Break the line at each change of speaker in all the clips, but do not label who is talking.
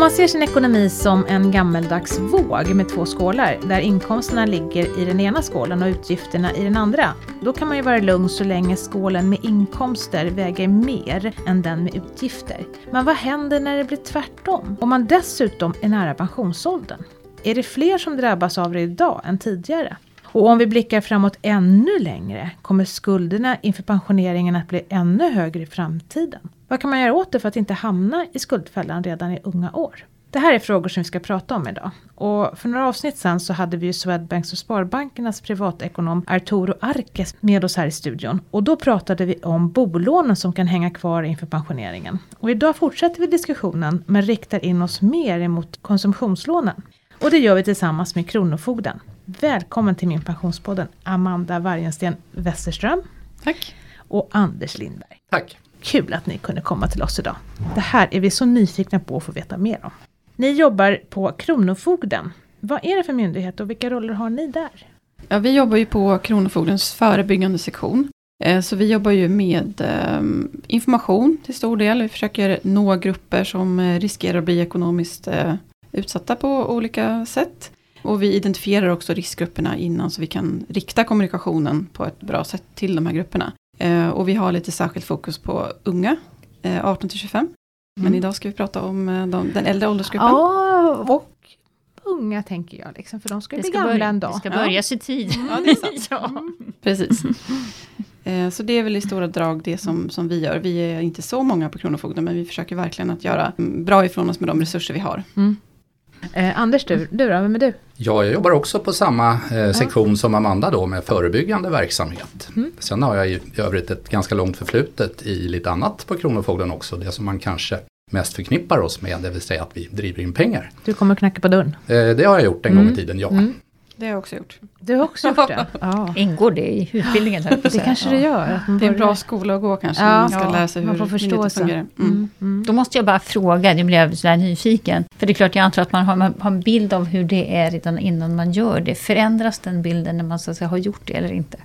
Om man ser sin ekonomi som en gammeldags våg med två skålar, där inkomsterna ligger i den ena skålen och utgifterna i den andra, då kan man ju vara lugn så länge skålen med inkomster väger mer än den med utgifter. Men vad händer när det blir tvärtom? Om man dessutom är nära pensionsåldern? Är det fler som drabbas av det idag än tidigare? Och om vi blickar framåt ännu längre, kommer skulderna inför pensioneringen att bli ännu högre i framtiden? Vad kan man göra åt det för att inte hamna i skuldfällan redan i unga år? Det här är frågor som vi ska prata om idag. Och för några avsnitt sen så hade vi ju Swedbanks och Sparbankernas privatekonom Arturo Arkes med oss här i studion. Och då pratade vi om bolånen som kan hänga kvar inför pensioneringen. Och idag fortsätter vi diskussionen men riktar in oss mer emot konsumtionslånen. Och det gör vi tillsammans med Kronofogden. Välkommen till min pensionspodden Amanda Wargensten Westerström.
Tack.
Och Anders Lindberg.
Tack.
Kul att ni kunde komma till oss idag. Det här är vi så nyfikna på att få veta mer om. Ni jobbar på Kronofogden. Vad är det för myndighet och vilka roller har ni där?
Ja, vi jobbar ju på Kronofogdens förebyggande sektion. Eh, så vi jobbar ju med eh, information till stor del. Vi försöker nå grupper som eh, riskerar att bli ekonomiskt utsatta på olika sätt. Och vi identifierar också riskgrupperna innan så vi kan rikta kommunikationen på ett bra sätt till de här grupperna. Eh, och vi har lite särskilt fokus på unga, eh, 18 till 25. Mm. Men idag ska vi prata om eh, de, den äldre åldersgruppen.
Ja, och unga tänker jag, liksom, för de ska
det
bli
ska
gamla
börja,
en
Det
dag.
ska börja i tid.
Ja, det är sant.
ja.
Precis. Eh, Så det är väl i stora drag det som, som vi gör. Vi är inte så många på Kronofogden men vi försöker verkligen att göra mm, bra ifrån oss med de resurser vi har.
Eh, Anders, du, du då, vem är du?
Ja, jag jobbar också på samma eh, sektion som Amanda då med förebyggande verksamhet. Sen har jag i övrigt ett ganska långt förflutet i lite annat på Kronofogden också. Det som man kanske mest förknippar oss med, det vill säga att vi driver in pengar.
Du kommer knacka på dörren.
Eh, det har jag gjort en gång i tiden, ja.
Mm.
Det har jag också gjort.
Du har också gjort det? Ja.
Ingår det i utbildningen? att
Det kanske det gör. Att man
Det är en bra skola att gå kanske.
Ja.
när man ska
Ja,
lära sig hur
man förståelse.
fungerar. Mm.
Mm, mm.
Då måste jag bara fråga, nu blev jag sådär nyfiken. För det är klart, jag antar att man har, man har en bild av hur det är redan innan man gör det. Förändras den bilden när man så att säga, har gjort det eller inte?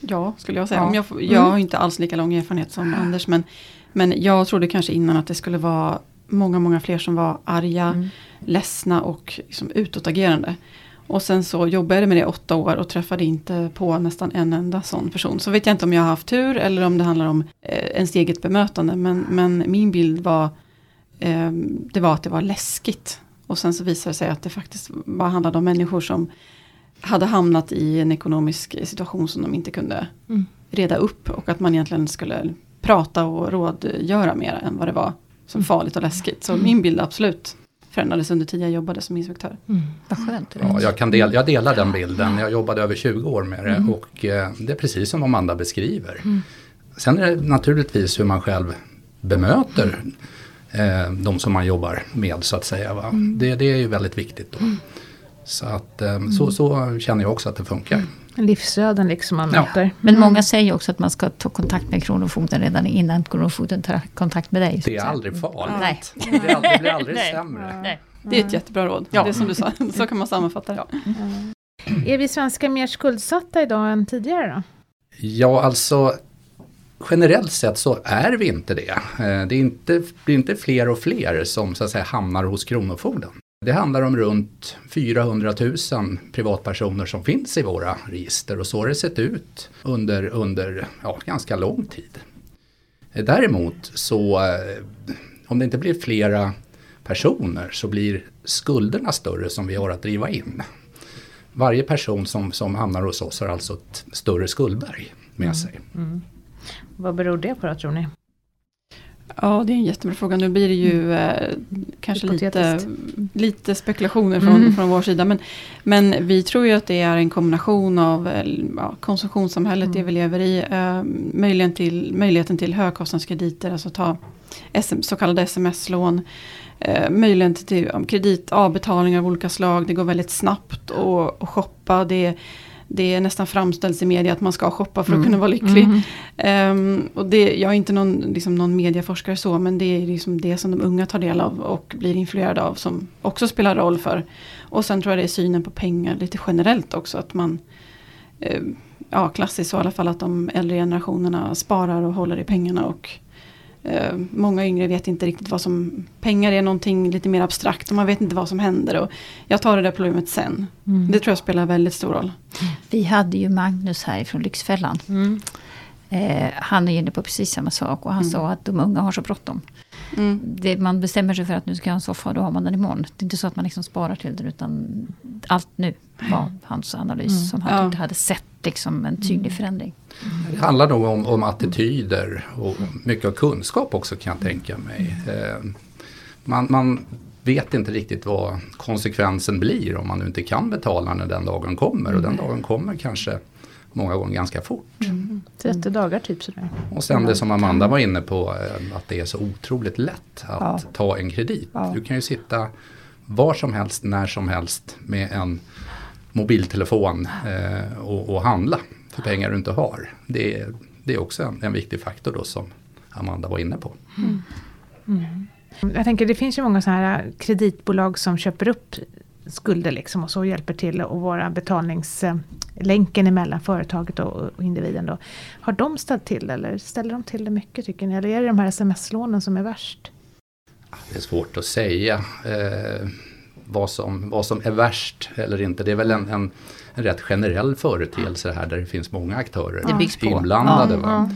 Ja, skulle jag säga.
Ja.
Om jag, får- jag har ju inte alls lika lång erfarenhet som Anders. Men, men jag trodde kanske innan att det skulle vara många, många fler som var arga,
Mm.
ledsna och liksom utåtagerande. Och sen så jobbade jag med det i åtta år och träffade inte på nästan en enda sån person. Så vet jag inte om jag har haft tur eller om det handlar om eh, ens eget bemötande. Men, men min bild var, eh, det var att det var läskigt. Och sen så visade det sig att det faktiskt bara handlade om människor som hade hamnat i en ekonomisk situation som de inte kunde
Mm.
reda upp. Och att man egentligen skulle prata och rådgöra mer än vad det var som farligt och läskigt. Så min bild absolut förändrades under tiden jag jobbade som inspektör.
Mm.
Vad skönt.
Ja, jag, kan del, jag delar den bilden. Jag jobbade över 20 år med det
Mm.
och eh, det är precis som Amanda beskriver. Sen är det naturligtvis hur man själv bemöter eh, de som man jobbar med så att säga. Va?
Mm.
Det, det är ju väldigt viktigt då. Så, att, eh, så, så känner jag också att det funkar.
Livsöden liksom man
Ja.
möter.
Men många säger också att man ska ta kontakt med Kronofogden redan innan Kronofogden tar kontakt med dig.
Det är aldrig farligt.
Nej.
Det blir aldrig, det blir aldrig
Nej.
sämre.
Nej.
Det är ett jättebra råd.
Ja.
Det är som du sa, så kan man sammanfatta det.
Är vi svenskar mer skuldsatta idag än tidigare då?
Ja, alltså generellt sett så är vi inte det. Eh, Det är inte, det är inte fler och fler som så att säga hamnar hos Kronofogden. Det handlar om runt 400 000 privatpersoner som finns i våra register och så har det sett ut under, under ja, ganska lång tid. Däremot så eh, om det inte blir flera personer så blir skulderna större som vi har att driva in. Varje person som, som hamnar hos oss har alltså ett större skuldberg med sig.
Vad beror det på då tror ni?
Ja, det är en jättebra fråga. Nu blir det ju eh, kanske lite. Lite spekulationer från,
Mm.
från vår sida. Men, men vi tror ju att det är en kombination av eh, ja, konsumtionssamhället det vi lever i. Eh, möjligheten, till, möjligheten till högkostnadskrediter, alltså ta SM, så kallade sms-lån. Eh, möjligheten till kredit, avbetalningar av olika slag. Det går väldigt snabbt att shoppa. Det, det är nästan framställs i media att man ska shoppa för att
Mm.
kunna vara lycklig.
Mm.
Ehm, och det, jag är inte någon, liksom någon medieforskare så, men det är liksom det som de unga tar del av och blir influerade av som också spelar roll för. Och sen tror jag det är synen på pengar lite generellt också, att man, eh, ja klassiskt så i alla fall att de äldre generationerna sparar och håller i pengarna och Eh, många yngre vet inte riktigt vad som, pengar är någonting lite mer abstrakt och man vet inte vad som händer. Och jag tar det där problemet sen.
Mm.
Det tror jag spelar väldigt stor roll.
Vi hade ju Magnus här från Lyxfällan.
Mm.
Eh, han är inne på precis samma sak och han
Mm.
sa att de unga har så bråttom.
Mm.
Det, man bestämmer sig för att nu ska jag ha en soffa och då har man den imorgon. Det är inte så att man liksom sparar till den utan allt nu var hans analys
Mm.
som han
Ja.
tyckte hade sett liksom en tydlig förändring.
Det handlar nog om, om attityder och mycket av kunskap också kan jag tänka mig. Eh, man, man vet inte riktigt vad konsekvensen blir om man nu inte kan betala när den dagen kommer. Och den dagen kommer kanske många gånger ganska fort.
30 dagar typ sådär.
Och sen det som Amanda var inne på, eh, att det är så otroligt lätt att
Ja.
ta en kredit.
Ja.
Du kan ju sitta var som helst, när som helst med en mobiltelefon eh, och, och handla för pengar du inte har. Det, är- det är också en, en viktig faktor då som Amanda var inne på.
Jag tänker det finns ju många sådana här kreditbolag som köper upp skulder liksom och så hjälper till att vara betalningslänken emellan företaget och, och individen då. Har de ställt till eller ställer de till det mycket tycker ni? Eller är det de här sms-lånen som är värst?
Det är svårt att säga eh, vad, som, vad som är värst eller inte. Det är väl en, en, en rätt generell företeelse här där det finns många aktörer
Det byggs på.
inblandade.
Ja.
Va?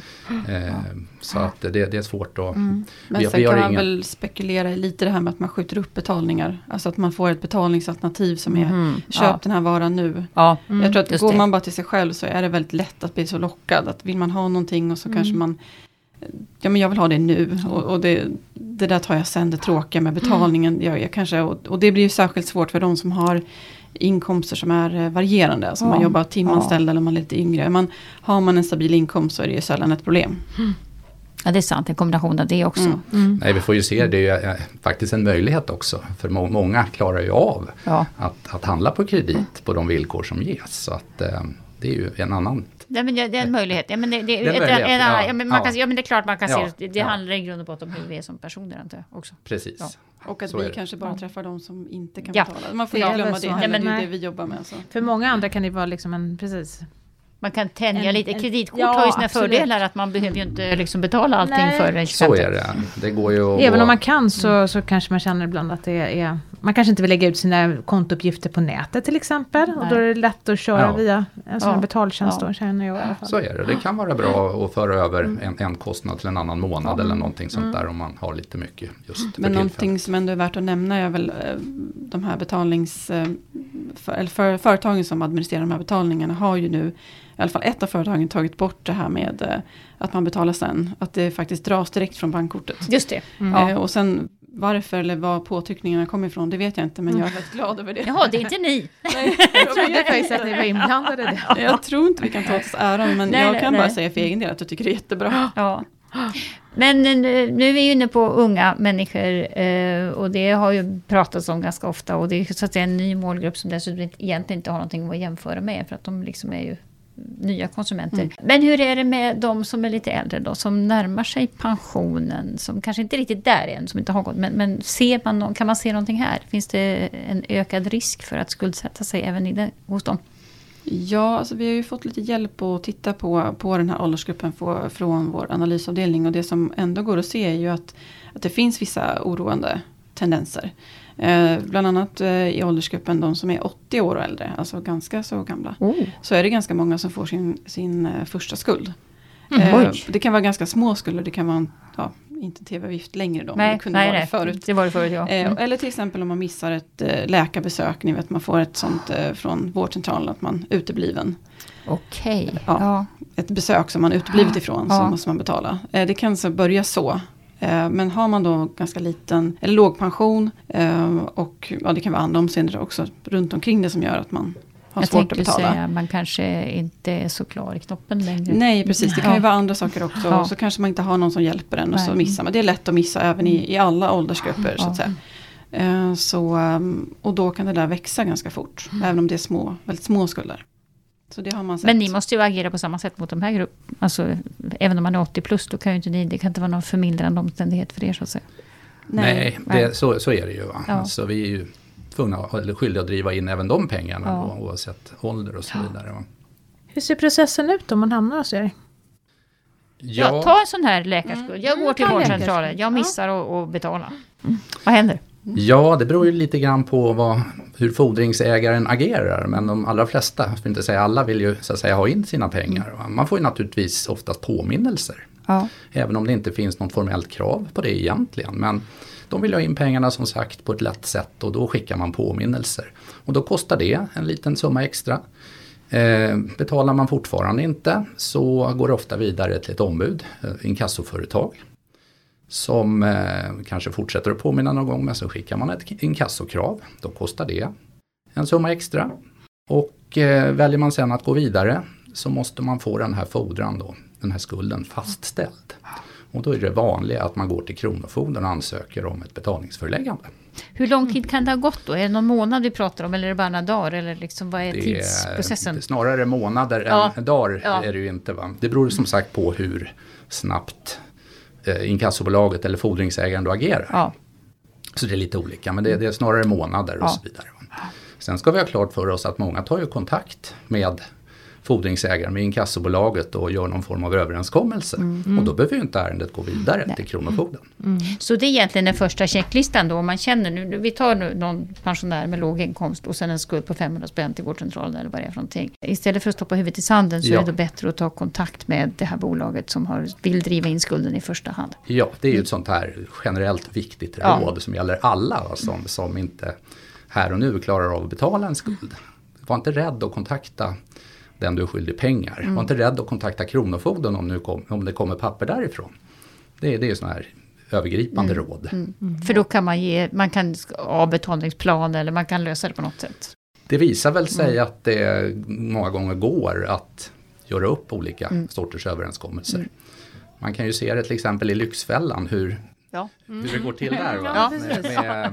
Eh, så att det, det är svårt att...
Men
Vi-
sen
vi
kan man väl spekulera i lite det här med att man skjuter upp betalningar. Alltså att man får ett betalningsalternativ som är
Mhm.
köp
Ja.
den här varan nu.
Ja.
Jag tror att
just
går
det.
man bara till sig själv så är det väldigt lätt att bli så lockad. Att vill man ha någonting och så
Mm.
kanske man Ja men jag vill ha det nu och, och det, det där tar jag sen, det tråkiga med betalningen. Jag, jag kanske, och, och det blir ju särskilt svårt för de som har inkomster som är eh, varierande. Alltså
Ja.
man jobbar timanställd eller man är lite yngre. Man, har man en stabil inkomst så är det ju sällan ett problem.
Ja, det är sant. En kombination av det också.
Mm.
Mm.
Nej, vi får ju se, det är ju eh, faktiskt en möjlighet också. För må- många klarar ju av
Ja.
att, att handla på kredit på de villkor som ges. Så att eh, det är ju en annan...
Ja, men det, det är en möjlighet. Ja, men det, det,
Det är en
ett-
möjlighet,
en annan-
ja.
ja, men man
Ja.
kan, ja, men det är klart man kan
Ja,
se det. Det
ja.
handlar i grund och botten om hur vi är som personer antar jag också.
Precis.
Ja.
Och att
Så
vi
det.
kanske bara
Ja.
träffar de som inte kan
Ja.
betala. Man får inte glömma det
Ja, men
det är
nej.
det vi jobbar med. Så.
För många andra kan det vara liksom en, precis.
Man kan tänja
En-
lite.
en-
Kreditkort
ja,
har ju sina
absolut.
fördelar att man behöver ju inte liksom betala allting
Nej.
för den 25.
Så är det. Det går ju att...
Även om man kan så, så kanske man känner ibland att det är... Man kanske inte vill lägga ut sina kontouppgifter på nätet till exempel. Och då är det lätt att köra
Ja.
via en sån
Ja.
betaltjänst
Ja.
då, känner jag i alla fall.
Så är det. Det kan vara bra att föra över en, en kostnad till en annan månad eller någonting sånt
Mm.
där om man har lite mycket just
Men någonting som ändå är värt att nämna är väl eh, de här betalnings... eh, För, eller för, företagen som administrerar de här betalningarna har ju nu, i alla fall ett av företagen, tagit bort det här med eh, att man betalar sen. Att det faktiskt dras direkt från bankkortet.
Just det.
Mm.
Eh, Och sen varför eller var påtryckningarna kommer ifrån, det vet jag inte. Men jag är väldigt glad över det.
Jaha, det är inte ni.
Nej,
Jag trodde faktiskt att ni var inblandade det.
jag tror inte vi kan ta åt oss äran, men
Nej,
jag
nej,
kan bara
nej.
säga för egen del att jag tycker det är jättebra.
Ja. Men eh, nu är vi inne på unga människor eh, och det har ju pratats om ganska ofta och det är så att säga en ny målgrupp som dessutom inte- egentligen inte har någonting att jämföra med för att de liksom är ju nya konsumenter.
Mm.
Men hur är det med de som är lite äldre då, som närmar sig pensionen, som kanske inte riktigt där än, som inte har gått, men, men ser man nå- kan man se någonting här? Finns det en ökad risk för att skuldsätta sig även i det, hos dem?
Ja, alltså vi har ju fått lite hjälp att titta på, på den här åldersgruppen få, från vår analysavdelning. Och det som ändå går att se är ju att, att det finns vissa oroande tendenser. Eh, bland annat eh, i åldersgruppen de som är 80 år och äldre, alltså ganska så gamla.
Oh.
Så är det ganska många som får sin, sin eh, första skuld.
Mm,
Eh, det kan vara ganska små skulder, det kan vara en, ja, inte tv-avgift längre då, men
Nej,
det kunde
nej,
vara det förut.
Det var det förut, ja.
Eh,
Mm.
Eller till exempel om man missar ett eh, läkarbesök, ni vet man får ett sånt från vårdcentralen att man är utebliven.
Okej.
Ja.
Ja.
Ett besök som man uteblivit ifrån
Ja.
så måste man betala. Det kan så börja så. Eh, men har man då ganska liten, eller låg pension eh, och ja, det kan vara andra omständigheter också runt omkring det som gör att man har
Jag
svårt att
tänkte
betala.
säga, man kanske inte är så klar i knoppen längre.
Nej precis, det kan ju
Ja.
vara andra saker också.
Ja.
Och så kanske man inte har någon som hjälper en och så
Nej.
missar man. Det är lätt att missa även i, i alla åldersgrupper så att
Ja.
säga. Eh, Så, ehm, och då kan det där växa ganska fort. Även om det är små, väldigt små skulder.
Men ni måste ju agera på samma sätt mot de här grupperna. Alltså, även om man är 80 plus, då kan ju inte ni, det kan inte vara någon förmildrande omständighet för er så att säga.
Nej,
Nej.
det, så, så är det ju. Va?
Ja.
Alltså, vi är ju tvungna, eller skyldiga att driva in även de pengarna
Ja.
då, oavsett ålder och så
Ja.
vidare. Va?
Hur ser processen ut om man hamnar hos er?
Ja, ta en sån här läkarskuld. Jag går till
ta
vårdcentralen. Jag missar att betala. Vad händer?
Ja, det beror ju lite grann på vad, hur fordringsägaren agerar. Men de allra flesta, för att inte säga alla, vill ju så att säga ha in sina pengar. Man får ju naturligtvis oftast påminnelser.
Ja.
Även om det inte finns något formellt krav på det egentligen. Men de vill ha in pengarna som sagt på ett lätt sätt och då skickar man påminnelser. Och då kostar det en liten summa extra. Eh, betalar man fortfarande inte så går det ofta vidare till ett ombud, eh, inkassoföretag. Som eh, kanske fortsätter att påminna någon gång men så skickar man ett inkassokrav. Då kostar det en summa extra. Och eh, väljer man sen att gå vidare så måste man få den här fordran då, den här skulden fastställd. Och då är det vanliga att man går till Kronofogden och ansöker om ett betalningsföreläggande.
Hur lång tid kan det ha gått då? Är det någon månad vi pratar om eller är det bara några dagar? Eller liksom, vad är
Det är
tidsprocessen?
snarare månader
Ja.
än dagar
Ja.
är det ju inte. Va? Det beror som sagt på hur snabbt eh, inkassobolaget eller fordringsägaren då agerar.
Ja.
Så det är lite olika, men det, det är snarare månader och
Ja.
så vidare. Sen ska vi ha klart för oss att många tar ju kontakt med fordringsägaren, med inkassobolaget och gör någon form av överenskommelse.
Mm.
Och då behöver ju inte ärendet gå vidare till Kronofogden.
Så det är egentligen den första checklistan då. Om man känner nu, vi tar nu någon pensionär med låg inkomst och sen en skuld på 500 spänn till vårdcentralen eller vad det är för någonting. Istället för att stoppa huvudet i sanden så
Ja.
är det då bättre att ta kontakt med det här bolaget som har, vill driva in skulden i första hand.
Ja, det är ju ett sånt här generellt viktigt
Ja.
råd som gäller alla va, som, som inte här och nu klarar av att betala en skuld. Var inte rädd att kontakta den du är skyldig pengar.
Mm.
Var inte rädd att kontakta Kronofogden om, nu kom, om det kommer papper därifrån. Det, är- det är ju sådana här övergripande
Mm.
råd.
För då kan man ge, man kan ha betalningsplan eller man kan lösa det på något sätt.
Det visar väl sig
Mm.
att det många gånger går att göra upp olika
Mm.
sorters överenskommelser. Man kan ju se det till exempel i Lyxfällan hur,
Ja.
hur det går till där. Va?
Ja,
med, med, eh,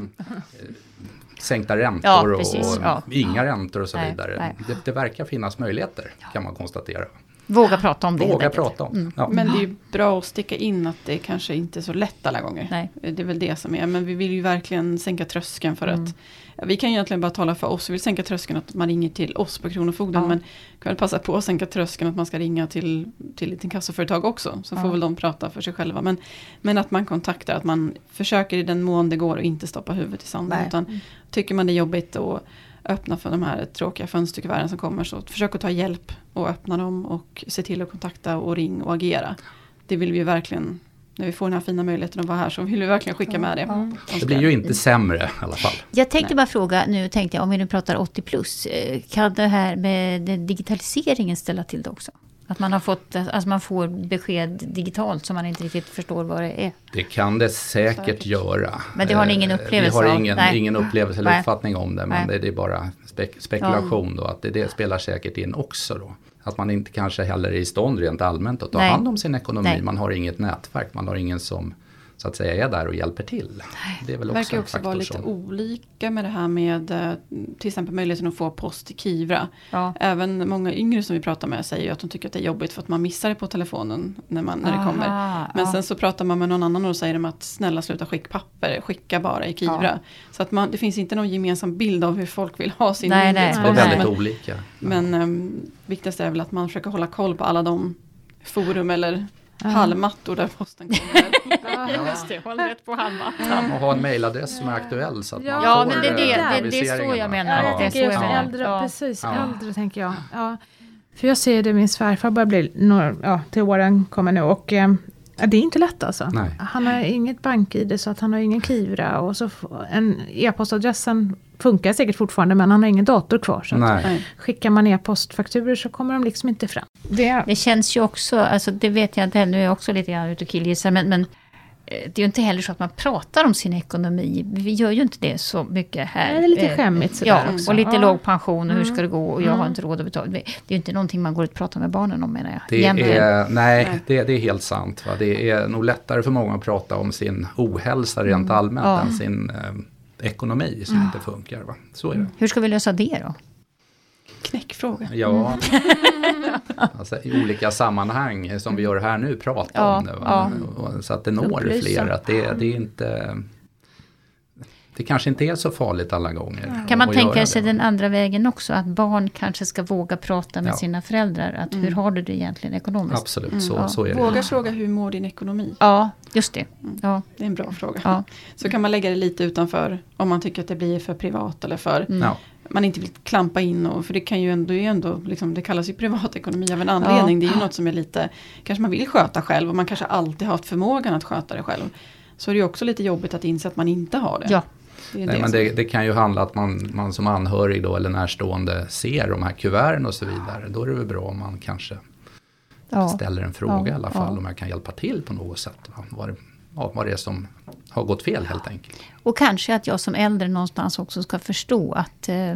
sänkta räntor
Ja, precis,
och
ja.
inga räntor och så
Nej,
vidare.
nej.
Det, det verkar finnas möjligheter kan man konstatera.
Våga prata om det.
Våga prata om
Mm.
ja.
Men det är bra att sticka in att det kanske inte är så lätt alla gånger.
Nej.
Det är väl det som är. Men vi vill ju verkligen sänka tröskeln för
Mm.
att vi kan egentligen bara tala för oss. Vi vill sänka tröskeln att man ringer till oss på Kronofogden.
Ja.
Men kan väl passa på att sänka tröskeln att man ska ringa till, till ett inkassoföretag också. Så
Ja.
får väl de prata för sig själva. Men, men att man kontaktar, att man försöker i den mån det går och inte stoppa huvudet i sanden.
Nej.
Utan tycker man det är jobbigt och öppna för de här tråkiga fönsterkuverten som kommer. Så försök att ta hjälp och öppna dem och se till att kontakta och ring och agera. Det vill vi ju verkligen, när vi får den här fina möjligheten att vara här så vill vi verkligen skicka med det.
Det blir ju inte sämre i alla fall.
Jag tänkte bara fråga, nu tänkte jag om vi nu pratar 80 plus, eh, kan det här med digitaliseringen ställa till det också? Att man har fått, alltså man får besked digitalt som man inte riktigt förstår vad det är.
Det kan det säkert,
Säkert.
göra.
Men det har ni ingen
Eh,
upplevelse
Vi har
av?
ingen,
Nej.
ingen upplevelse eller
Nej.
uppfattning om det. Men
Nej.
det, det är bara spek spekulation då. Att det, det spelar säkert in också då. Att man inte kanske heller är i stånd rent allmänt att ta
Nej.
hand om sin ekonomi.
Nej.
Man har inget nätverk. Man har ingen som så att säga är där och hjälper till. Det är väl också
verkar också vara lite
som...
olika med det här med eh, till exempel möjligheten att få post i Kivra.
Ja.
Även många yngre som vi pratar med säger att de tycker att det är jobbigt för att man missar det på telefonen när, man, när det kommer.
Aha,
Men
ja.
sen så pratar man med någon annan och då säger de att snälla sluta skicka papper, skicka bara i Kivra. Så att man, det finns inte någon gemensam bild av hur folk vill ha sin
Nej, nej.
Det är
myndighetspost.
Nej.
väldigt
Men,
olika.
men um, viktigast är väl att man försöker hålla koll på alla de forum eller hallmattor där posten kommer.
Just det, håll rätt på halva.
Och ha en mailadress som är aktuell så att
Ja,
man
Ja,
får
men det är det, det, det är så jag menar.
Ja,
det
jag
är
tänker
så
just
jag menar.
äldre, precis, äldre tänker jag. Ja. För jag ser det, min svärfar börjar bli, några, ja, till åren kommer nu och eh, ja, det är inte lätt alltså.
Nej.
Han har inget bank-id så att han har ingen Kivra och så en e-postadressen funkar säkert fortfarande men han har ingen dator kvar. Så skickar man e-postfakturor så kommer de liksom inte fram. Det,
Det känns ju också, alltså det vet jag inte heller, nu är jag också lite grann ute och killgissar, men, men eh, det är ju inte heller så att man pratar om sin ekonomi. Vi gör ju inte det så mycket här.
Nej, det är lite
Eh,
skämmigt sådär
Ja,
också.
och lite
Ja.
låg pension och hur
Mm.
ska det gå och jag har
Mm.
inte råd att betala. Det är ju inte någonting man går ut och pratar med barnen om menar jag.
Det
Egentligen.
är, nej, det, det är helt sant. Va? Det är nog lättare för många att prata om sin ohälsa rent allmänt
Ja.
än sin eh, ekonomi som inte funkar. Va? Så är det.
Hur ska vi lösa det då?
Knäckfråga.
Ja, alltså, i olika sammanhang som vi gör här nu, prata
Ja,
om det. Va?
ja.
Så att det når
Upplysa.
fler. Att det, det är inte... det kanske inte är så farligt alla gånger.
Kan man tänka
det,
sig
va?
den andra vägen också? Att barn kanske ska våga prata med
Ja.
sina föräldrar. Att hur har du det egentligen ekonomiskt?
Absolut, så,
Ja.
så är det.
Våga fråga hur mår din ekonomi?
Ja, just det.
Mm.
Ja,
Det är en bra fråga.
ja.
Så kan man lägga det lite utanför om man tycker att det blir för privat eller för
Mm.
Ja,
man inte vill klampa in och för det kan ju ändå, det ändå liksom, det kallas ju privatekonomi av en anledning. Det är ju något som är lite, kanske man vill sköta själv och man kanske alltid har haft förmågan att sköta det själv. Så är det ju också lite jobbigt att inse att man inte har det.
ja.
Det,
Nej, men det, det kan ju handla att man, man som anhörig då, eller närstående ser de här kuverten och så vidare. Då är det väl bra om man kanske
ja.
ställer en fråga
Ja,
i alla fall.
ja.
Om jag kan hjälpa till på något sätt. Va? Vad, det, ja, vad det är som har gått fel helt enkelt.
Och kanske att jag som äldre någonstans också ska förstå att eh,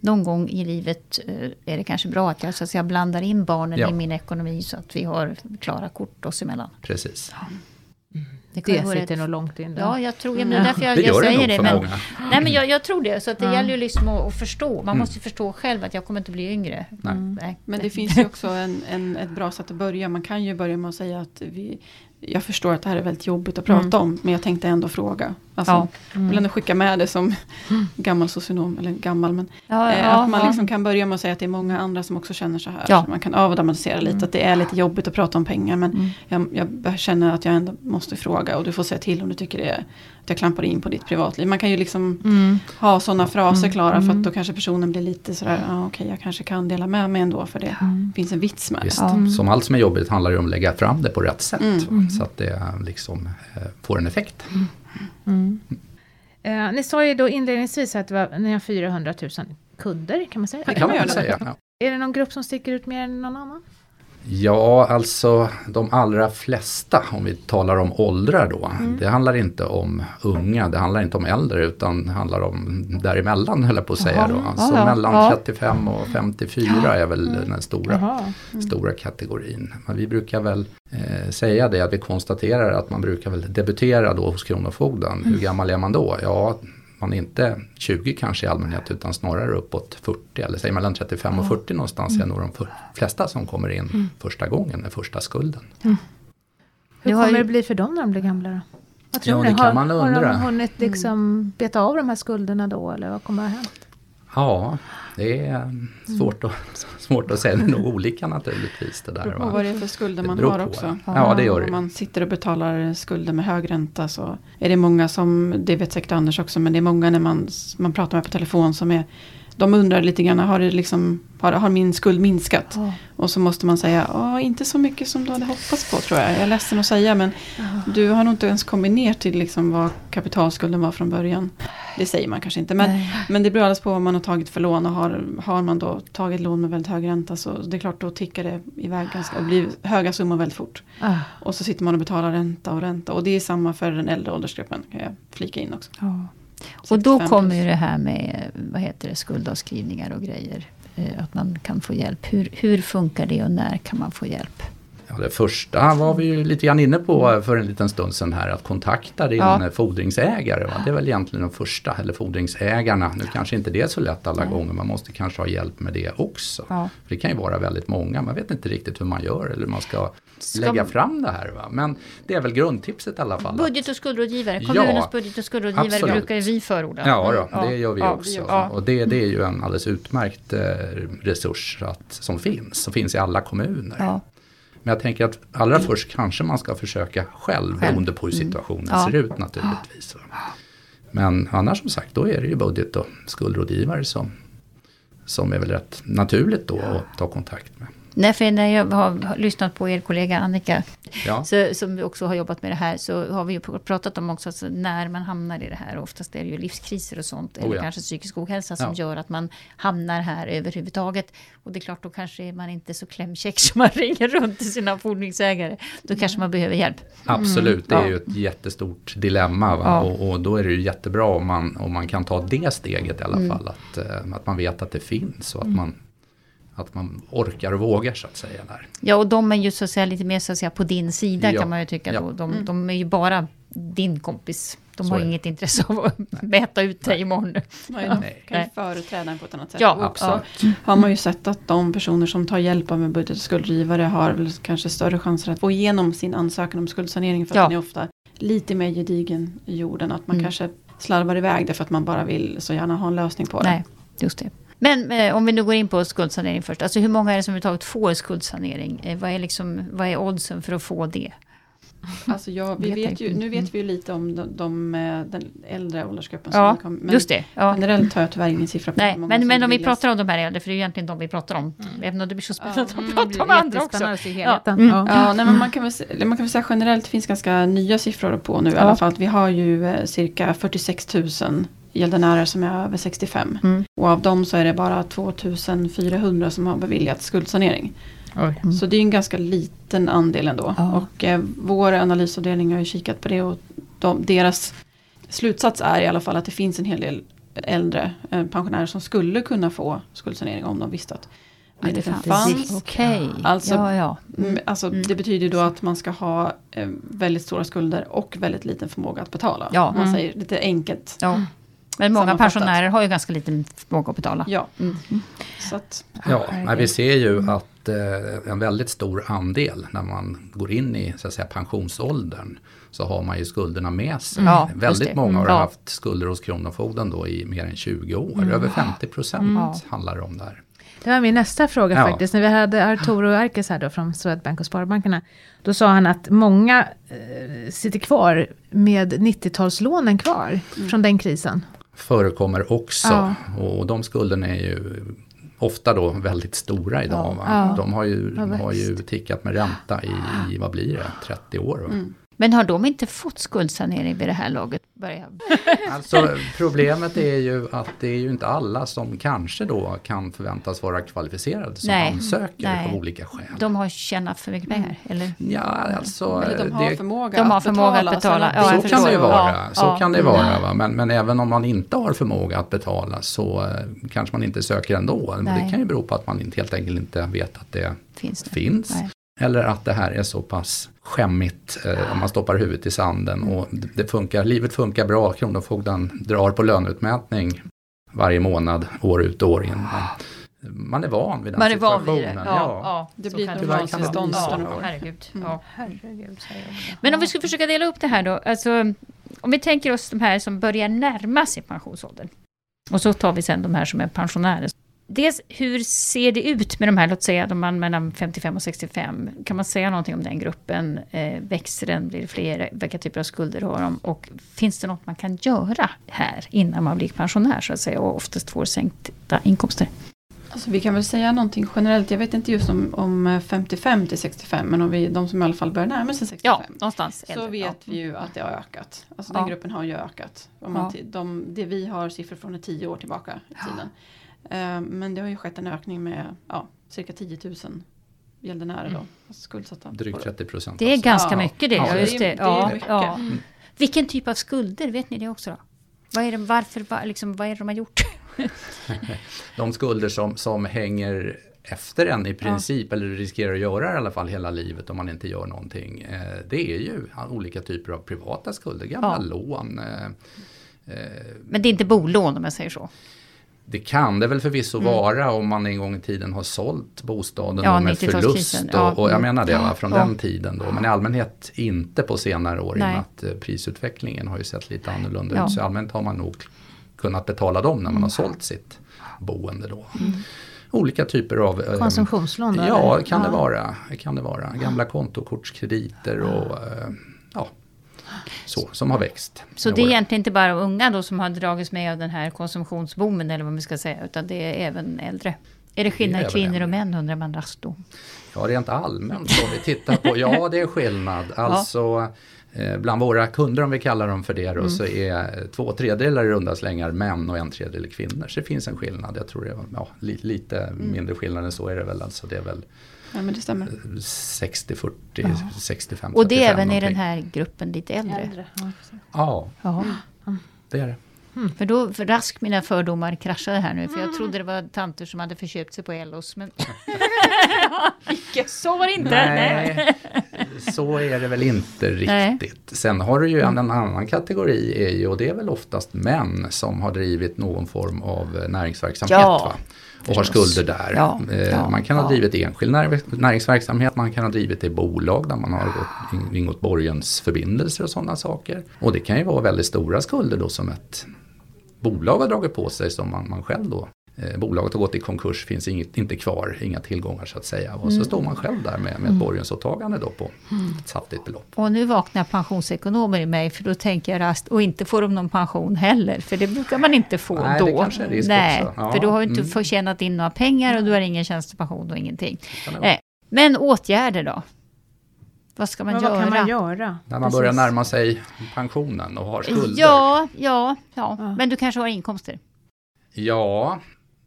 någon gång i livet eh, är det kanske bra att jag så att säga, blandar in barnen
Ja.
i min ekonomi så att vi har klara kort oss emellan.
Precis.
kan
Det
vara
sitter
ett-
nog långt in där.
Ja, jag tror, ja, men det är därför jag,
Det
jag
gör det
säger det.
för
Men, nej, men jag, jag tror det. Så att det
Ja.
gäller ju liksom att, att förstå. Man
Mm.
måste ju förstå själv att jag kommer inte bli yngre.
Nej.
Nej.
Men det finns ju också en, en, ett bra sätt att börja. Man kan ju börja med att säga att vi, jag förstår att det här är väldigt jobbigt att prata om. Men jag tänkte ändå fråga. Alltså,
Ja.
Jag vill ändå skicka med det som gammal socionom, eller gammal men.
Ja,
eh,
ja,
att man
ja.
liksom kan börja med att säga att det är många andra som också känner så här.
Ja.
Så man kan avdramatisera lite, att det är lite jobbigt att prata om pengar. Men
Mm.
jag, jag känner att jag ändå måste fråga och du får säga till om du tycker det är, att jag klampar in på ditt privatliv. Man kan ju liksom
Mm.
ha sådana fraser klara för
Mm.
att då kanske personen blir lite sådär, ja okej jag kanske kan dela med mig ändå för det finns en vits med det.
Visst,
Ja.
som allt som är jobbigt handlar det om att lägga fram det på rätt sätt.
Mm.
Så att det liksom eh, får en effekt.
Mm. Eh, ni sa ju då inledningsvis att det var, ni har 400 000 kunder, kan man säga?
Det kan man väl säga. Ja.
Är det någon grupp som sticker ut mer än någon annan?
Ja, alltså de allra flesta, om vi talar om åldrar då. Det handlar inte om unga, det handlar inte om äldre utan det handlar om däremellan höll jag på att säga. Då.
Jaha,
Alltså
ja, ja.
mellan
Ja.
35 och 54 är väl den stora,
Jaha.
stora kategorin. Men vi brukar väl eh, säga det att vi konstaterar att man brukar väl debutera då hos Kronofogden. Hur gammal är man då? Ja, man inte 20 kanske i allmänhet utan snarare uppåt 40 eller säg mellan 35 och 40 någonstans är nog de för- flesta som kommer in första gången med första skulden.
Hur
Du har
kommer
ju-
det bli för dem när de blir gamla då? Vad tror
Ja,
ni?
det kan
har,
man
har
undra.
de hunnit liksom beta av de här skulderna då eller vad kommer att ha hänt?
Ja, det är eh, svårt, att, svårt att säga. Det är nog olika naturligtvis det där.
beror på
Va?
vad det är för skulder man har
på,
också.
ja. Ja, det gör det.
Om man sitter och betalar skulder med hög ränta så är det många som, det vet säkert Anders också, men det är många när man, man pratar med på telefon som är de undrar lite grann, har, det liksom, har, har min skuld minskat?
Ja.
Och så måste man säga, ja inte så mycket som du hade hoppats på tror jag. Jag är ledsen att säga men du har nog inte ens kommit ner till liksom vad kapitalskulden var från början. Det säger man kanske inte. Men,
Nej.
men det beror alldeles på vad man har tagit för lån. Och har, har man då tagit lån med väldigt hög ränta så det är klart då tickar det iväg ganska, och blir höga summor väldigt fort.
Ah,
Och så sitter man och betalar ränta och ränta. Och det är samma för den äldre åldersgruppen kan jag flika in också.
Och då
65
kommer ju det här med vad heter det, skuldavskrivningar och grejer. Eh, Att man kan få hjälp. Hur, hur funkar det och när kan man få hjälp?
Ja, det första var vi ju lite grann inne på för en liten stund sedan här. Att kontakta din
Ja.
fordringsägare. Va? Det är väl egentligen de första, eller fordringsägarna. Nu kanske inte det är så lätt alla gånger. Man måste kanske ha hjälp med det också.
Ja.
För det kan ju vara väldigt många. Man vet inte riktigt hur man gör eller hur man ska,
Ska
lägga fram det här. Va? Men det är väl grundtipset i alla fall.
Budget och skuldrådgivare.
Ja,
Kommunens budget och skuldrådgivare
absolut.
brukar vi förorda.
Ja, då, det gör vi
ja,
också.
Ja.
Och det, det är ju en alldeles utmärkt eh, resurs att, som finns. Som finns i alla kommuner. Men jag tänker att allra först kanske man ska försöka själv,
Själv.
beroende på hur situationen
Ja.
ser ut naturligtvis. Men annars som sagt, då är det ju budget och skuldrådgivare som, som är väl rätt naturligt då att ta kontakt med.
Nej, för när jag har, lyssnat på er kollega Annika,
Ja,
så, som också har jobbat med det här, så har vi ju pr- pratat om också alltså, när man hamnar i det här. Oftast är det ju livskriser och sånt, eller
Oh ja.
kanske psykisk ohälsa som
Ja.
gör att man hamnar här överhuvudtaget. Och det är klart, då kanske är man inte så klämkäck som man ringer runt till sina fordringsägare. Då kanske man behöver hjälp.
absolut. Det är ju ett jättestort dilemma. Och, och då är det ju jättebra om man, om man kan ta det steget i alla
Mm.
fall. Att, eh, att man vet att det finns och att, man, att man orkar och vågar så att säga. Där.
Ja, och de är ju så att säga lite mer så att säga på din sida
Ja.
kan man ju tycka.
Ja.
Då. De, de är ju bara din kompis. De
Så
har inget intresse av att mäta ut dig imorgon.
Nej, de
Nej.
kan ju
Nej.
företräda en på ett annat sätt.
Ja,
absolut.
har man ju sett att de personer som tar hjälp av en budget och skuldgivare har väl kanske större chanser att få igenom sin ansökan om skuldsanering för att
Ja.
den är ofta lite mer gedigen i jorden. Att man
Mm.
kanske slarvar iväg det för att man bara vill så gärna ha en lösning på det.
Nej, just det. Men eh, om vi nu går in på skuldsanering först. Alltså hur många är det som överhuvudtaget får skuldsanering? Eh, vad, är liksom, vad är oddsen för att få det?
Alltså ja, vi
Vet
ju, nu
Mm.
vet vi ju lite om de, de, eh, den äldre åldersgruppen.
Ja,
som kom, men
just det. Ja.
generellt har jag tyvärr ingen siffra på
Nej,
många
men, men om vi pratar om de här äldre, för det är ju egentligen de vi pratar om. Även om det blir så spännande
Ja.
att
Mm,
prata om andra också. Ja. Mm.
Ja.
Ja, nej, men man kan, väl, se- eller man kan väl säga generellt, det finns ganska nya siffror på nu i
Ja.
alla fall. Vi har ju eh, cirka 46 000 gäldenärer som är över 65.
Mm.
Och av dem så är det bara 2400 som har beviljats skuldsanering.
Mm.
Så det är en ganska liten andel ändå.
Ja.
Och eh, vår analysavdelning har ju kikat på det och de, deras slutsats är i alla fall att det finns en hel del äldre eh, pensionärer som skulle kunna få skuldsanering om de visste att möjligheten fanns.
Okej,
Alltså-
ja, ja.
Mm, Alltså,
Mm.
Det betyder då att man ska ha eh, väldigt stora skulder och väldigt liten förmåga att betala.
Ja.
Man
Mm.
säger lite enkelt.
ja. Men många pensionärer har ju ganska liten förmåga att betala.
Ja,
Mm.
så att,
Ja, men vi ser ju att eh, en väldigt stor andel när man går in i så att säga, pensionsåldern så har man ju skulderna med sig.
Ja, just
väldigt många har
Mm.
Haft skulder hos Kronofogden då i mer än 20 år. Över 50 procent
Mm.
Handlar det om där.
Det var min nästa fråga
Ja.
faktiskt. När vi hade Arturo Arkes här då från Swedbank och Sparbankerna. Då sa han att många eh, sitter kvar med 90-talslånen kvar från den krisen.
Förekommer också
Ja.
och de skulderna är ju ofta då väldigt stora idag. Va?
Ja.
De har ju,
Ja,
har ju tickat med ränta i, i vad blir det, 30 år.
Mm.
Men har de inte fått skuldsanering vid det här laget? Börjar...
Alltså problemet är ju att det är ju inte alla som kanske då kan förväntas vara kvalificerade som
Nej.
ansöker
Nej.
av olika skäl.
De har tjänat för mycket pengar, eller?
Ja, alltså
eller de har
det,
förmåga
de har
att
förmåga att
betala.
betala.
så
Ja,
så kan det ju vara.
Ja,
så
ja.
kan det
Mm.
vara va? Men, men även om man inte har förmåga att betala så eh, kanske man inte söker ändå. Men. Det kan ju bero på att man inte, helt enkelt inte vet att det
Finns det?
finns. Eller att det här är så pass skämmigt eh, om man stoppar huvudet i sanden. Och det funkar, livet funkar bra, Kronofogden drar på löneutmätning varje månad, år ut och år in. Men man är van vid den
Man är van
situationen.
vid det. Ja, ja.
Det
så
blir ett normaltillstånd
Ja, herregud.
Mm.
Ja.
Herregud, jag.
Men om vi skulle försöka dela upp det här då. Alltså, om vi tänker oss de här som börjar närma sig pensionsåldern. Och så tar vi sen de här som är pensionärer. Dels hur ser det ut med de här, låt säga de man mellan 55 och 65. Kan man säga någonting om den gruppen? Eh, växer den? Blir det fler? Vilka typer av skulder har de? Och finns det något man kan göra här innan man blir pensionär så att säga och oftast får sänkta inkomster?
Alltså, vi kan väl säga någonting generellt. Jag vet inte just om, om 55 till 65. Men om vi, de som i alla fall börjar närma sig 65.
Ja, någonstans.
Så
äldre,
vet
ja.
vi ju att det har ökat. Alltså
Ja.
den gruppen har ju ökat. Om man
Ja.
de, det vi har siffror från är tio år tillbaka i tiden. Eh, men det har ju skett en ökning med ja, cirka 10 000 gäldenärer då. Alltså skuldsatta.
Drygt 30 procent.
Det är ganska
Ja.
mycket det,
Ja,
ja,
det
just det.
det är
ja,
mycket.
ja.
Mm.
Vilken typ av skulder, vet ni det också då? Vad är det, varför, vad, liksom, vad är det de har gjort?
De skulder som, som hänger efter en i princip, eller riskerar att göra det i alla fall hela livet om man inte gör någonting. Eh, det är ju olika typer av privata skulder, gamla
Ja.
lån. Eh,
Men det är inte bolån om jag säger så.
Det kan det väl förvisso vara om man en gång i tiden har sålt bostaden
Mm. Ja,
med
90-talskrisen,
förlust.
ja.
Och, och jag
Mm.
menar det va, från
Ja.
den tiden då. Men i allmänhet inte på senare år i och
Nej.
med att eh, prisutvecklingen har ju sett lite annorlunda
Ja. Mm.
ut. Så i allmänhet har man nog kunnat betala dem när man har sålt sitt boende då. Olika typer av eh,
Konsumtionslån då?
Ja, kan det vara. Kan det vara. Gamla kontokortskrediter och eh, ja, så, som har växt.
Så det är egentligen inte bara unga då som har dragits med av den här konsumtionsboomen eller vad man ska säga, utan det är även äldre. Är det skillnad i kvinnor och män undrar man raskt då?
Ja, rent allmänt om vi tittar på, ja det är skillnad. Alltså eh, bland våra kunder om vi kallar dem för det då, så är två tredjedelar i runda slängar män och en tredjedel kvinnor. Så det finns en skillnad, jag tror det är ja, li, lite mindre skillnad än så är det väl. Alltså det är väl
Ja men det stämmer.
60-40, 65
Och det är även i den här gruppen lite äldre.
Äldre. Ja.
Ja,
Ja.
det är det.
För då, för rask mina fördomar kraschade här nu, för jag trodde det var tanter som hade förköpt sig på Ellos, men... så var det inte!
Nej, så är det väl inte
Nej.
riktigt. Sen har du ju en, en annan kategori, är ju, och det är väl oftast män som har drivit någon form av näringsverksamhet.
Ja?
Och har skulder där.
Ja,
Eh,
ja,
man kan ha
ja.
drivit enskild när, näringsverksamhet, man kan ha drivit det i bolag där man har gått, in- ingått borgensförbindelser och sådana saker. Och det kan ju vara väldigt stora skulder då som ett bolag har dragit på sig som man, man själv då Eh, bolaget har gått i konkurs, finns inget, inte kvar, inga tillgångar så att säga. Och så står man själv där med, med ett borgensåtagande då på ett saftigt belopp.
Och nu vaknar pensionsekonomer i mig för då tänker jag rast och inte får de någon pension heller för det brukar man inte få
Nej,
då.
det kanske är risk
Nej,
också. Ja,
för du har ju inte
mm.
förtjänat in några pengar och du har ingen tjänstepension och ingenting. Eh, men åtgärder då? Vad ska man
Men
göra?
vad kan man göra?
När man
Precis.
börjar närma sig pensionen och har skulder.
Ja, ja, ja,
Ja.
men du kanske har inkomster?
Ja,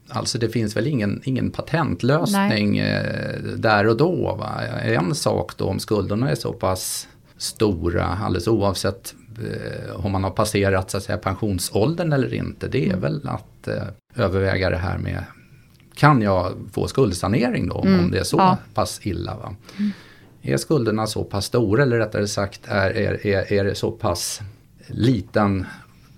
alltså det finns väl ingen, ingen patentlösning eh, där och då. Va? En sak då om skulderna är så pass stora, alldeles oavsett eh, om man har passerat så att säga, pensionsåldern eller inte, det är väl att eh, överväga det här med kan jag få skuldsanering då
Mm,
om det är så
ja.
pass illa? Va? Är skulderna så pass stora eller rättare sagt är, är, är, är det så pass liten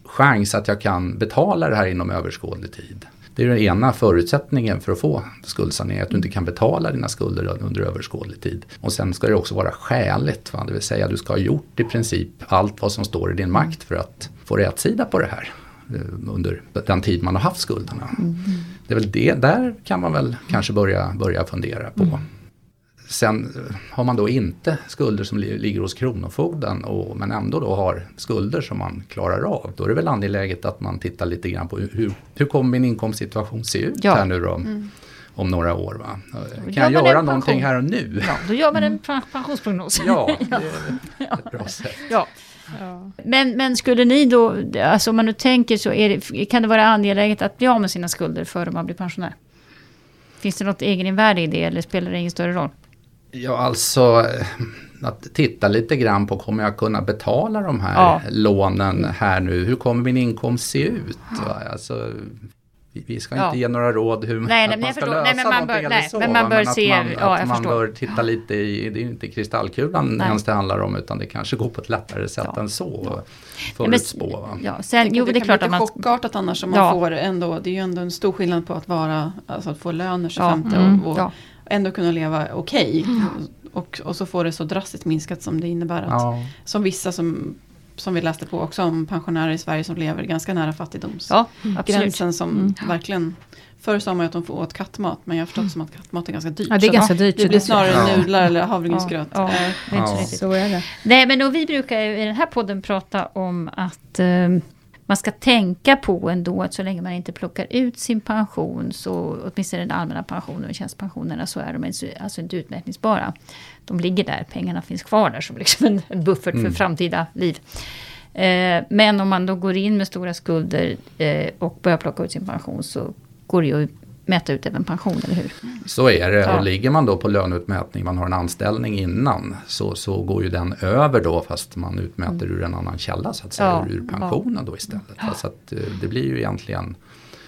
chans att jag kan betala det här inom överskådlig tid. Det är den ena förutsättningen för att få skuldsanering, att du inte kan betala dina skulder under överskådlig tid. Och sen ska det också vara skäligt, va? det vill säga du ska ha gjort i princip allt vad som står i din makt för att få rätsida på det här eh, under den tid man har haft skulderna. Det är väl det, där kan man väl kanske börja, börja fundera på. Sen eh, har man då inte skulder som li- ligger hos Kronofogden och, men ändå då har skulder som man klarar av. Då är det väl angeläget att man tittar lite grann på hur, hur, kommer min inkomstsituation se ut
Ja.
här nu då om några år. Va?
Gör
Kan jag
man
göra någonting
pension?
här och nu?
Ja, då gör man en pa- pensionsprognos.
Ja, det är ett bra sätt.
ja.
Ja.
Men, men skulle ni då, alltså om man nu tänker så, är det, kan det vara angeläget att bli av med sina skulder före man blir pensionär? Finns det något egeninvärde i det eller spelar det ingen större roll?
Ja, alltså eh, att titta lite grann på kommer jag kunna betala de här
Ja.
lånen här nu? Hur kommer min inkomst se ut? Va? Alltså, vi, ska
Ja.
inte ge några råd hur
Nej,
att
nej, men
man ska
förstår.
lösa
Nej, men man
någonting
bör-
eller
nej,
så.
men man bör
att
se-
man,
ja,
att
jag
man
förstår.
bör titta lite i, det är inte kristallkulan
Nej.
ens det handlar om utan det kanske går på ett lättare sätt
Ja.
än så.
Ja, men-
Förutspå.
Ja, sen, jo,
det,
det är
kan
klart
bli
att
lite
man...
chockartat annars om man
Ja.
får ändå, det är ju ändå en stor skillnad på att vara, alltså att få lön
Ja,
25
mm,
och, och
ja.
Ändå kunna leva okej. Och, och så får det så drastiskt minskat som det innebär att,
Ja.
som vissa som, som vi läste på också om pensionärer i Sverige som lever ganska nära fattigdomsgränsen
Ja, absolut.
som
Mm.
verkligen Förr sa man att de får åt kattmat men jag har förstått som att kattmat är ganska dyrt.
Ja, det är
Så
ganska
att
dyrt.
Det
så
blir
det-
snarare
Ja.
nudlar eller havregrynsgröt.
Ja, ja. Det
Ja.
Så är det.
Nej, men och vi brukar ju i den här podden prata om att eh, man ska tänka på ändå att så länge man inte plockar ut sin pension, så åtminstone den allmänna pensionen och tjänstepensionerna, så är de inte- alltså inte utmätningsbara. De ligger där, pengarna finns kvar där som liksom en, en buffert för
Mm.
framtida liv. Eh, men om man då går in med stora skulder eh, och börjar plocka ut sin pension så går det ju mäta ut även pension, eller hur?
Så är det
Ja.
och ligger man då på löneutmätning, man har en anställning innan så, så går ju den över då fast man utmäter ur en annan källa så att säga,
Ja,
ur pensionen då istället. Så att eh, det blir ju egentligen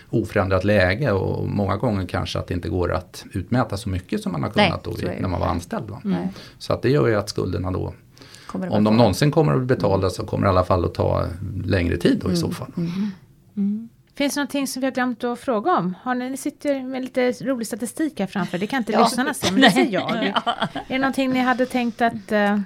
oförändrat läge och många gånger kanske att det inte går att utmäta så mycket som man har
Nej,
kunnat då
är det.
när man var anställd. Va?
Nej.
Så att det gör ju att skulderna då, om de någonsin kommer att betalas så kommer det i alla fall att ta längre tid då i så fall.
Finns det någonting som vi har glömt att fråga om? Har ni, ni sitter med lite rolig statistik här framför. Det kan inte
Ja.
lyssnarna se, men det ser jag. Är det någonting ni hade tänkt att eh,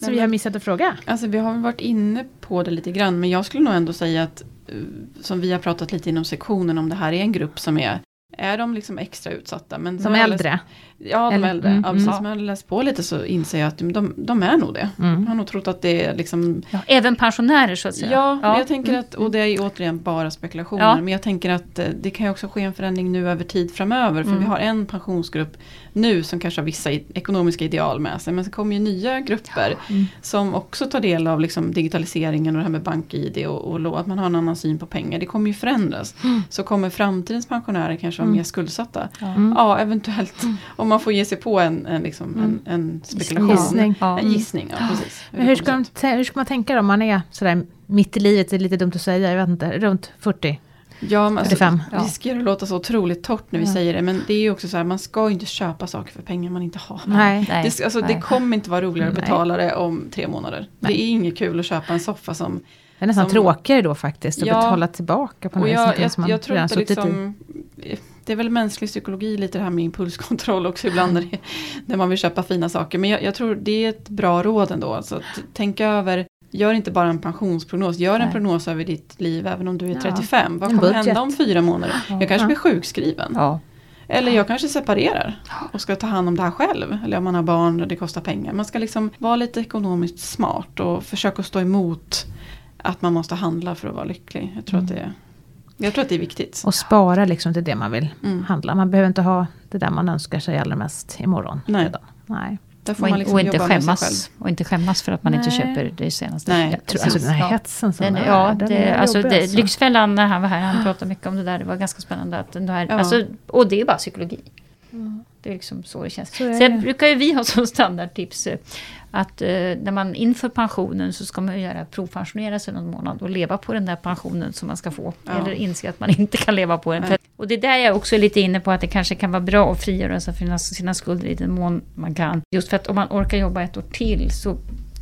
som vi har missat att fråga?
Alltså vi har varit inne på det lite grann men jag skulle nog ändå säga att eh, som vi har pratat lite inom sektionen om det här är en grupp som är är de liksom extra utsatta? Men
Som äldre?
Ja, de
Eller-
äldre.
mm,
ja, precis.
mm.
Som jag läst på lite så inser jag att de, de är nog det.
Mm.
Jag har nog trott att det är liksom
Ja, även pensionärer så att säga.
Ja, men jag tänker
Mm.
att, och det är ju återigen bara spekulationer,
Ja.
men jag tänker att eh, det kan ju också ske en förändring nu över tid framöver, för
Mm.
vi har en pensionsgrupp nu som kanske har vissa ekonomiska ideal med sig, men så kommer ju nya grupper
Mm.
som också tar del av liksom digitaliseringen och det här med bank-id och, och att man har en annan syn på pengar. Det kommer ju förändras. Så kommer framtidens pensionärer kanske vara
Mm.
mer skuldsatta?
Mm.
Ja, eventuellt. Om man får ge sig på en, en, liksom, en, en spekulation.
Gissning.
Ja.
En gissning, ja precis.
Men hur, ska tä- hur ska man tänka då om man är sådär mitt i livet, det är lite dumt att säga, jag vet inte, runt 40?
Ja, men alltså,
45.
det riskerar att låta så otroligt torrt när vi
Ja.
säger det. Men det är ju också så här, man ska ju inte köpa saker för pengar man inte har.
Nej.
Nej,
Det, alltså,
nej.
det kommer inte vara roligare att
Nej.
betala det om tre månader.
Nej.
Det är inget kul att köpa en soffa som...
Det är nästan
Som-
tråkigare då faktiskt att
Ja.
betala tillbaka på något
jag,
som
jag,
man
jag tror inte
suttit i.
Det är väl mänsklig psykologi lite det här med impulskontroll också ibland när, det, när man vill köpa fina saker. Men jag, jag tror det är ett bra råd ändå. Alltså att tänka över, gör inte bara en pensionsprognos, gör en
Nej.
prognos över ditt liv även om du är
Ja.
35. Vad
En
kommer hända om fyra månader? Jag kanske
Ja.
blir sjukskriven.
Ja.
Eller jag kanske separerar och ska ta hand om det här själv. Eller om man har barn och det kostar pengar. Man ska liksom vara lite ekonomiskt smart och försöka stå emot att man måste handla för att vara lycklig. Jag tror, att, det är, jag tror att det är viktigt.
Och spara liksom till det man vill
Mm.
handla. Man behöver inte ha det där man önskar sig allra mest imorgon.
Nej.
redan. Nej.
Där får
Och,
man
in,
liksom
och inte skämmas. Och inte skämmas för att man inte
Nej.
köper det senaste.
Nej.
Jag tror, alltså den här
Ja.
hetsen som
Den,
är,
ja,
den
det,
är
alltså,
jobbig
det,
alltså.
Lyxfällan när han var här, han pratade mycket om det där. Det var ganska spännande. Att den här,
Ja.
alltså, och det är bara psykologi. Det är liksom så det känns.
Så
Sen brukar ju vi ha som standardtips eh, att eh, när man inför pensionen så ska man göra provpensionera sig någon månad och leva på den där pensionen som man ska få.
Ja.
Eller inse att man inte kan leva på den. För, och det är där jag också är lite inne på att det kanske kan vara bra att frigöra sig från sina, sina skulder i den mån man kan. Just för att om man orkar jobba ett år till så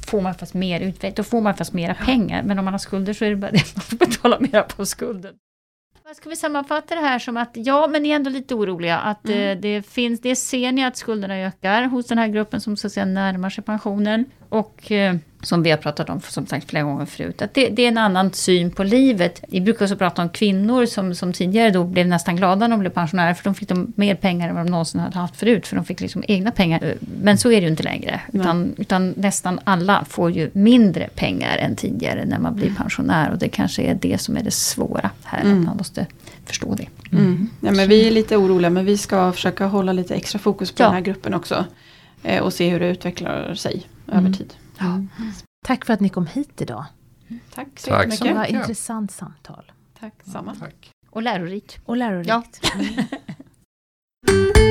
får man fast mer utveckling, då får man fast mera pengar. Men om man har skulder så är det bara det, man får betala mera på skulden. Ska vi sammanfatta det här som att, ja men ni är ändå lite oroliga att
Mm.
eh, det finns, det ser ni att skulderna ökar hos den här gruppen som så att säga närmar sig pensionen. Och eh, som vi har pratat om som sagt flera gånger förut, att det, det är en annan syn på livet. Vi brukar också prata om kvinnor som, som tidigare då blev nästan glada när de blev pensionärer för de fick de mer pengar än vad de någonsin hade haft förut för de fick liksom egna pengar. Men så är det ju inte längre. Utan, utan nästan alla får ju mindre pengar än tidigare när man blir pensionär och det kanske är det som är det svåra här,
Mm.
att man måste förstå det.
Mm. Ja, men vi är lite oroliga men vi ska försöka hålla lite extra fokus på
Ja.
den här gruppen också. Eh, och se hur det utvecklar sig
Mm.
över tid.
Tack för att ni kom hit idag.
Tack så
Tack
jättemycket.
Det var
mycket. Ja.
intressant samtal.
Tack samma.
Tack.
Och lärorikt.
Och lärorikt.
Ja.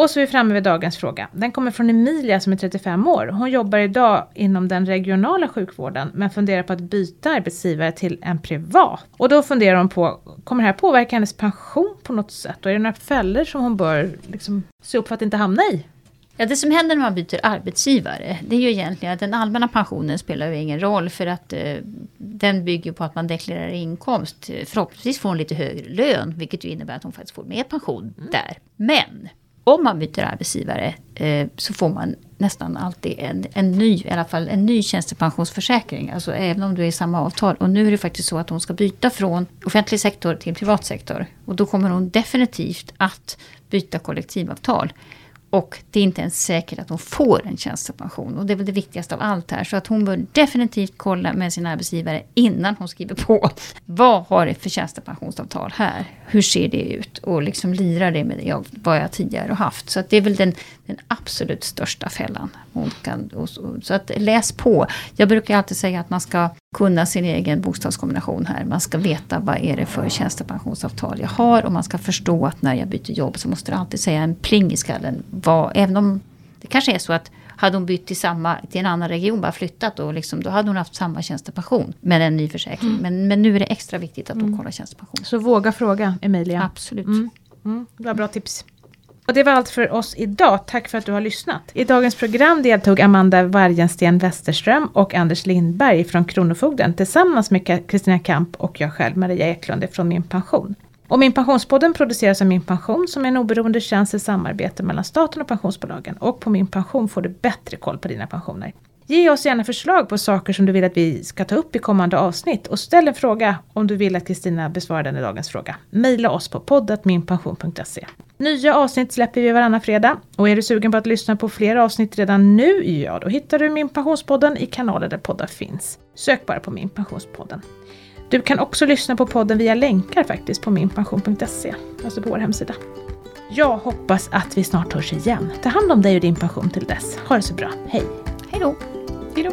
Och så är vi framme vid dagens fråga. Den kommer från Emilia som är 35 år. Hon jobbar idag inom den regionala sjukvården men funderar på att byta arbetsgivare till en privat. Och då funderar hon på, kommer det här påverka hennes pension på något sätt? Och är det några fällor som hon bör liksom, se upp för att inte hamna i?
Ja, det som händer när man byter arbetsgivare, det är ju egentligen att den allmänna pensionen spelar ju ingen roll för att eh, den bygger på att man deklarerar inkomst. Förhoppningsvis får hon lite högre lön, vilket ju innebär att hon faktiskt får mer pension där. Men om man byter arbetsgivare eh, så får man nästan alltid en, en ny, i alla fall en ny tjänstepensionsförsäkring. Alltså även om du är i samma avtal. Och nu är det faktiskt så att hon ska byta från offentlig sektor till privat sektor. Och då kommer hon definitivt att byta kollektivavtal. Och det är inte ens säkert att hon får en tjänstepension. Och det är väl det viktigaste av allt här. Så att hon bör definitivt kolla med sin arbetsgivare innan hon skriver på. Vad har det för tjänstepensionsavtal här? Hur ser det ut? Och liksom lirar det med det jag, vad jag tidigare har haft. Så att det är väl den, den absolut största fällan. Kan, och så, så att läs på. Jag brukar alltid säga att man ska kunna sin egen bostadskombination här. Man ska veta vad är det för tjänstepensionsavtal jag har. Och man ska förstå att när jag byter jobb så måste det alltid säga en pling i skallen. Vad, även om det kanske är så att hade hon bytt till, samma, till en annan region, bara flyttat då, liksom, då hade hon haft samma tjänstepension med en ny försäkring. Men, men nu är det extra viktigt att hon kollar tjänstepension.
Så våga fråga Emilia.
Absolut.
Mm. Mm, var bra tips. Och det var allt för oss idag. Tack för att du har lyssnat. I dagens program deltog Amanda Wargensten Westerström och Anders Lindberg från Kronofogden tillsammans med Kristina Kamp och jag själv, Maria Eklund från Min Pension. Och Min Pensionspodden produceras av Min Pension som är en oberoende tjänst i samarbete mellan staten och pensionsbolagen. Och på Min Pension får du bättre koll på dina pensioner. Ge oss gärna förslag på saker som du vill att vi ska ta upp i kommande avsnitt och ställ en fråga om du vill att Kristina besvarar den i dagens fråga. Maila oss på poddatminpension.se. Nya avsnitt släpper vi varannan fredag och är du sugen på att lyssna på fler avsnitt redan nu, ja då hittar du Min Pensionspodden i kanaler där poddar finns. Sök bara på Min Pensionspodden. Du kan också lyssna på podden via länkar faktiskt på minpension.se, alltså på vår hemsida. Jag hoppas att vi snart hörs igen. Ta hand om dig och din pension till dess. Ha det så bra. Hej!
Hej då!
Hej då.